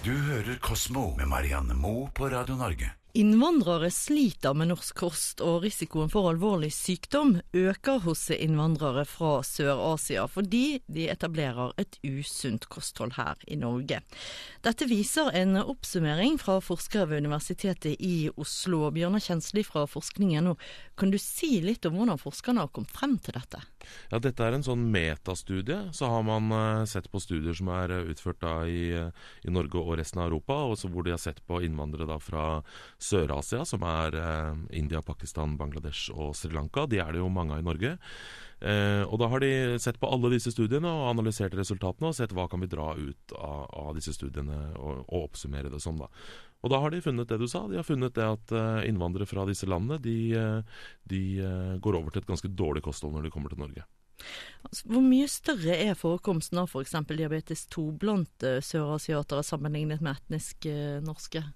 Du hører Kosmo med Marianne Moe på Radio Norge. Innvandrere sliter med norsk kost, og risikoen for alvorlig sykdom øker hos innvandrere fra Sør-Asia fordi de etablerer et usunt kosthold her i Norge. Dette viser en oppsummering fra forskere ved Universitetet i Oslo. Bjørnar Kjensli fra forskningen, nå kan du si litt om hvordan forskerne har kommet frem til dette? Ja, Dette er en sånn metastudie. Så har man uh, sett på studier som er uh, utført da i, uh, i, Norge og resten av Europa, og hvor de har sett på innvandrere da fra Sør-Asia, som er eh, India, Pakistan, Bangladesh og Sri Lanka. De er det jo mange av i Norge. Eh, og Da har de sett på alle disse studiene og analysert resultatene og sett hva kan vi dra ut av, av disse studiene og, og, oppsummere det som. da. Og da har de funnet det du sa. De har funnet det at eh, innvandrere fra disse landene de, eh, de går over til et ganske dårlig kosthold når de kommer til Norge. Altså, hvor mye større er forekomsten av f.eks. Diabetes 2 blant sørasiatere sammenlignet med etnisk norske?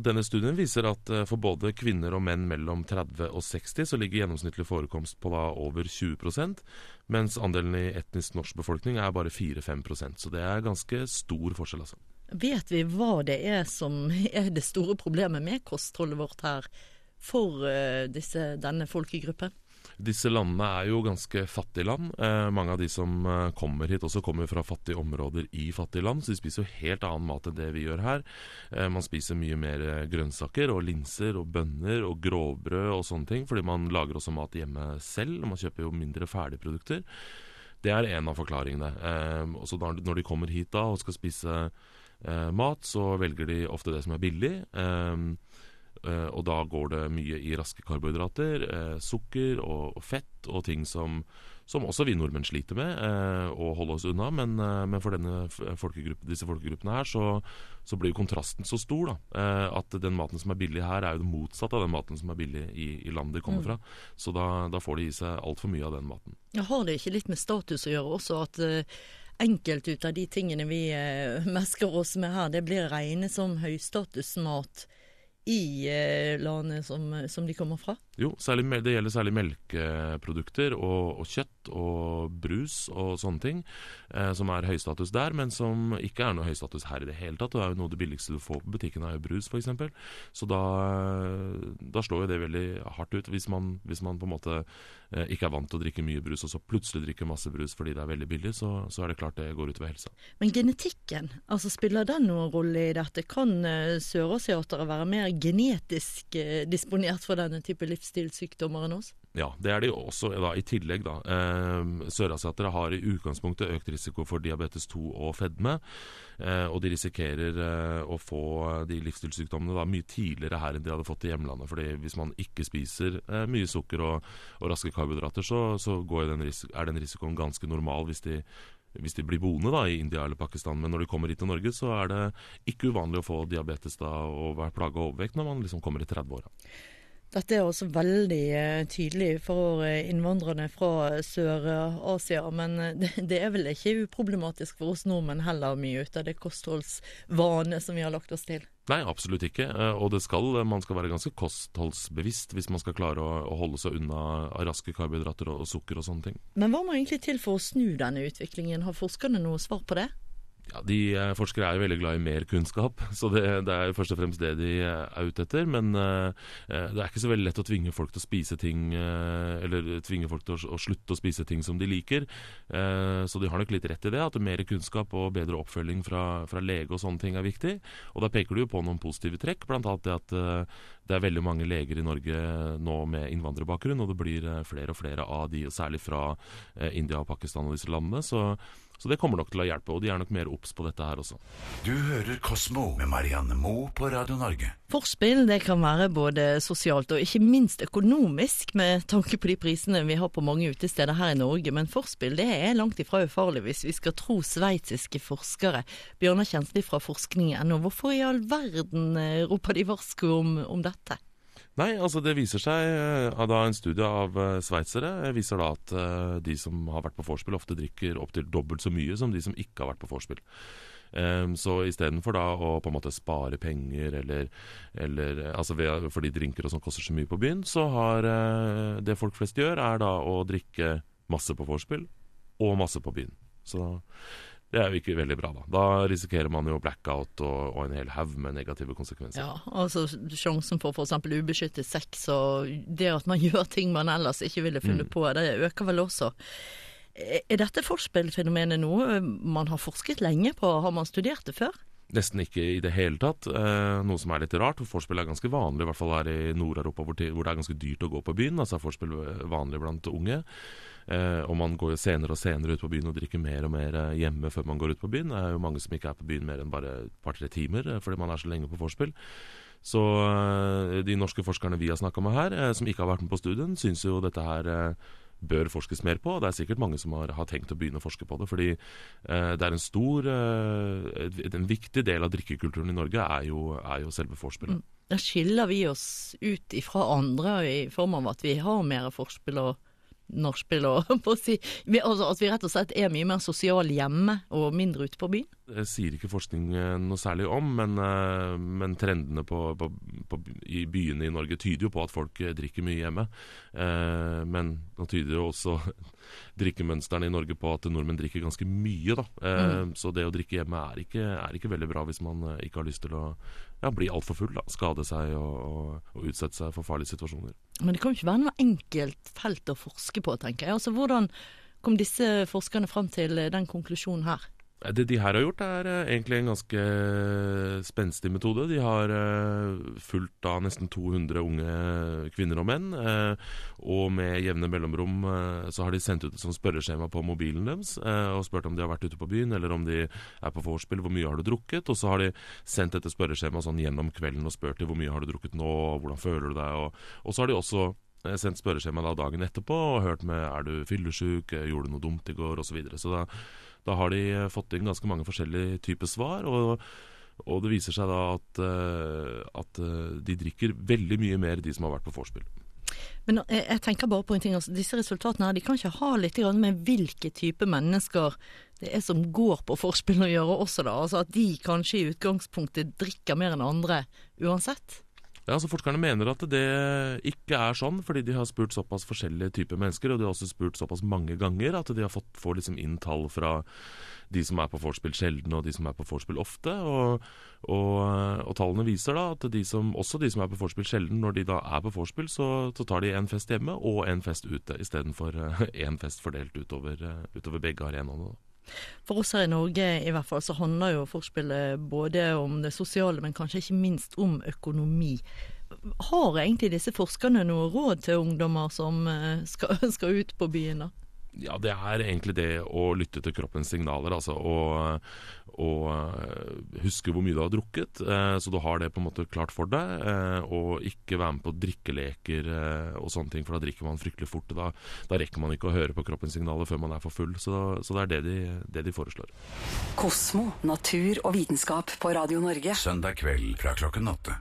Denne studien viser at eh, for både kvinner og menn mellom 30 og 60 så ligger gjennomsnittlig forekomst på da over 20% mens andelen i etnisk norsk befolkning er bare 4-5% Så det er ganske stor forskjell, altså. Vet vi hva det er som er det store problemet med kostholdet vårt her for uh, disse, denne folkegruppen? Disse landene er jo ganske fattige land. Eh, mange av de som eh, kommer hit også kommer fra fattige områder i fattige land, så de spiser jo helt annen mat enn det vi gjør her. Eh, man spiser mye mer eh, grønnsaker og linser og bønner og grovbrød og sånne ting, fordi man lager også mat hjemme selv, og man kjøper jo mindre ferdigprodukter. Det er en av forklaringene. Eh, også når de kommer hit da og skal spise eh, mat, så velger de ofte det som er billig. Eh, og da går det mye i raske karbohydrater, uh, sukker og, fett og ting som, som, også vi nordmenn sliter med og å holde oss unna. Men, men for folkegruppe, disse folkegruppene her så, så, blir kontrasten så stor da, at den maten som er billig her, er jo det motsatte av den maten som er billig i, i landet de kommer mm. fra. Så da, da, får de i seg altfor mye av den maten. Ja, har det ikke litt med status å gjøre også? at enkelte av de tingene vi mesker oss med her, det blir regnet som høystatusmat i eh, landet som, som, de kommer fra? Jo, særlig, det gjelder særlig melkeprodukter og, og, kjøtt og brus og sånne ting, eh, som er høystatus der, men som ikke er noe høystatus her i det hele tatt. Det er jo noe av det billigste du får på butikken, er jo brus f.eks. Så da, da, slår jo det veldig hardt ut, hvis man, hvis man, på en måte eh, ikke er vant til å drikke mye brus, og så plutselig drikker masse brus fordi det er veldig billig, så, så er det klart det går utover helsa. Men genetikken, altså spiller den noen rolle i dette? Kan sørasiatere være mer genetisk eh, disponert for denne type livsstilssykdommer enn oss? Ja, det er de også da, i tillegg. da. Eh, Sørasiatere har i utgangspunktet økt risiko for diabetes 2 og fedme. Eh, og de risikerer eh, å få de livsstilssykdommene da, mye tidligere her enn de hadde fått i hjemlandet. fordi hvis man ikke spiser eh, mye sukker og, og raske karbohydrater, så, så den er den risikoen ganske normal hvis de hvis de blir boende da, i India eller Pakistan. Men når de kommer hit til Norge, så er det ikke uvanlig å få diabetes da, og være plaga overvekt når man liksom kommer i 30-åra. Dette er også veldig uh, tydelig for uh, innvandrerne fra Sør-Asia. Men uh, det, det, er vel ikke uproblematisk for oss nordmenn heller, mye ut av det kostholdsvanet som vi har lagt oss til? Nei, absolutt ikke. Og og skal, man skal være ganske kostholdsbevisst hvis man skal klare å, å holde seg unna raske karbohydrater og, og sukker og sånne ting. Men hva må egentlig til for å snu denne utviklingen? Har forskerne noe svar på det? Ja, de eh, Forskere er jo veldig glad i mer kunnskap, så det, det er jo først og fremst det de eh, er ute etter. Men uh, det er ikke så veldig lett å tvinge folk til å spise ting uh, Eller tvinge folk til å, å, slutte å spise ting som de liker. Uh, så de har nok litt rett i det, at mer kunnskap og bedre oppfølging fra, fra, lege og sånne ting er viktig. Og da peker du jo på noen positive trekk, bl.a. det at det er veldig mange leger i Norge nå med innvandrerbakgrunn, og det blir flere og flere av de, særlig fra India og Pakistan og disse landene. Så så det kommer nok til å hjelpe, og de er nok mer obs på dette her også. Du hører Kosmo med Marianne Moe på Radio Norge. Forspill det kan være både sosialt og ikke minst økonomisk, med tanke på de prisene vi har på mange utesteder her i Norge. Men forspill det er langt ifra ufarlig hvis vi skal tro sveitsiske forskere. Bjørnar Kjensli fra forskning.no, hvorfor i all verden eh, roper de varsko om, om dette? Nei, altså det viser seg uh, da En studie av uh, sveitsere viser da at de som har vært på vorspiel, ofte drikker opptil dobbelt så mye som de som ikke har vært på vorspiel. Um, så istedenfor da å på en måte spare penger eller, eller altså ved, fordi drinker og sånn koster så mye på byen, så har uh, det folk flest gjør, er da å drikke masse på vorspiel og masse på byen. Så Det er jo ikke veldig bra, da. Da risikerer man jo blackout og, og en hel haug med negative konsekvenser. Ja, altså Sjansen for f.eks. ubeskyttet sex og det at man gjør ting man ellers ikke ville funnet Mm. på, det øker vel også. Er dette forspillfenomenet noe man har forsket lenge på? Har man studert det før? Nesten ikke i det hele tatt. Eh, noe som er litt rart. for Vorspiel er ganske vanlig, i hvert fall her i Nord-Europa hvor, hvor det er ganske dyrt å gå på byen. Altså er vorspiel vanlig blant unge. Eh, og man går jo senere og senere ut på byen og drikker mer og mer eh, hjemme før man går ut på byen. Det er jo mange som ikke er på byen mer enn bare et par-tre timer eh, fordi man er så lenge på vorspiel. Så eh, de norske forskerne vi har snakka med her, eh, som ikke har vært med på studien, syns jo dette her eh, bør forskes mer på. Det er sikkert mange som har, har tenkt å begynne å forske på det. Fordi eh, det er en stor eh, En viktig del av drikkekulturen i Norge er jo, er jo selve vorspielet. Da skiller vi oss ut ifra andre i form av at vi har mer forspill og nachspiel og på å si vi, altså, At vi rett og slett er mye mer sosiale hjemme og mindre ute på byen. Det sier ikke forskning eh, noe særlig om, men, eh, men trendene på, på, på, i byene i Norge tyder jo på at folk eh, drikker mye hjemme. Eh, men nå tyder jo også drikkemønstrene i Norge på at nordmenn drikker ganske mye. Da. Eh, Så det å drikke hjemme er ikke, er ikke veldig bra hvis man eh, ikke har lyst til å ja, bli altfor full, da. skade seg og, og, og utsette seg for farlige situasjoner. Men det kan jo ikke være noe enkelt felt å forske på, tenker jeg. Altså, Hvordan kom disse forskerne fram til eh, den konklusjonen her? Det de her har gjort, er eh, egentlig en ganske spenstig metode. De har eh, fulgt av nesten 200 unge kvinner og menn. eh, og med jevne mellomrom eh, så har de sendt ut et sånt spørreskjema på mobilen deres eh, og spurt om de har vært ute på byen, eller om de er på vorspiel, hvor mye har du drukket? Og så har de sendt dette spørreskjemaet sånn gjennom kvelden og spurt de hvor mye har du drukket nå, hvordan føler du deg? Og, og så har de også eh, sendt spørreskjema da dagen etterpå og hørt med er du fyllesyk, Eh, gjorde du noe dumt i går, osv. Så, videre. så da da har de eh, fått inn ganske mange forskjellige typer svar. Og, og det viser seg da at, eh, at eh, de drikker veldig mye mer, de som har vært på vorspiel. Men jeg, jeg tenker bare på en ting, altså, Disse resultatene her, de kan ikke ha litt med hvilke type mennesker det er som går på forspill å gjøre også, da. Altså At de kanskje i utgangspunktet drikker mer enn andre uansett. Ja, altså Forskerne mener at det ikke er sånn, fordi de har spurt såpass forskjellige typer mennesker, og de har også spurt såpass mange ganger at de har fått får liksom inn tall fra de som er på vorspiel sjelden, og de som er på vorspiel ofte. Og, og, og tallene viser da at de som, også de som er på vorspiel sjelden, når de da er på vorspiel, så, så tar de en fest hjemme og en fest ute, istedenfor én fest fordelt utover, eh, utover begge arenaene. For oss her i Norge i hvert fall så handler jo forspillet både om det sosiale, men kanskje ikke minst om økonomi. Har egentlig disse forskerne noe råd til ungdommer som eh, skal, skal ut på byen, da? Ja, det er egentlig det å lytte til kroppens signaler, altså. Og, og eh, huske hvor mye du har drukket, eh, så du har det på en måte klart for deg. eh, Og ikke være med på drikkeleker og sånne ting, for da drikker man fryktelig fort. Da, da rekker man ikke å høre på kroppens signaler før man er for full. Så, så det er det de, det de foreslår. Kosmo, natur og vitenskap på Radio Norge. Søndag kveld fra klokken åtte.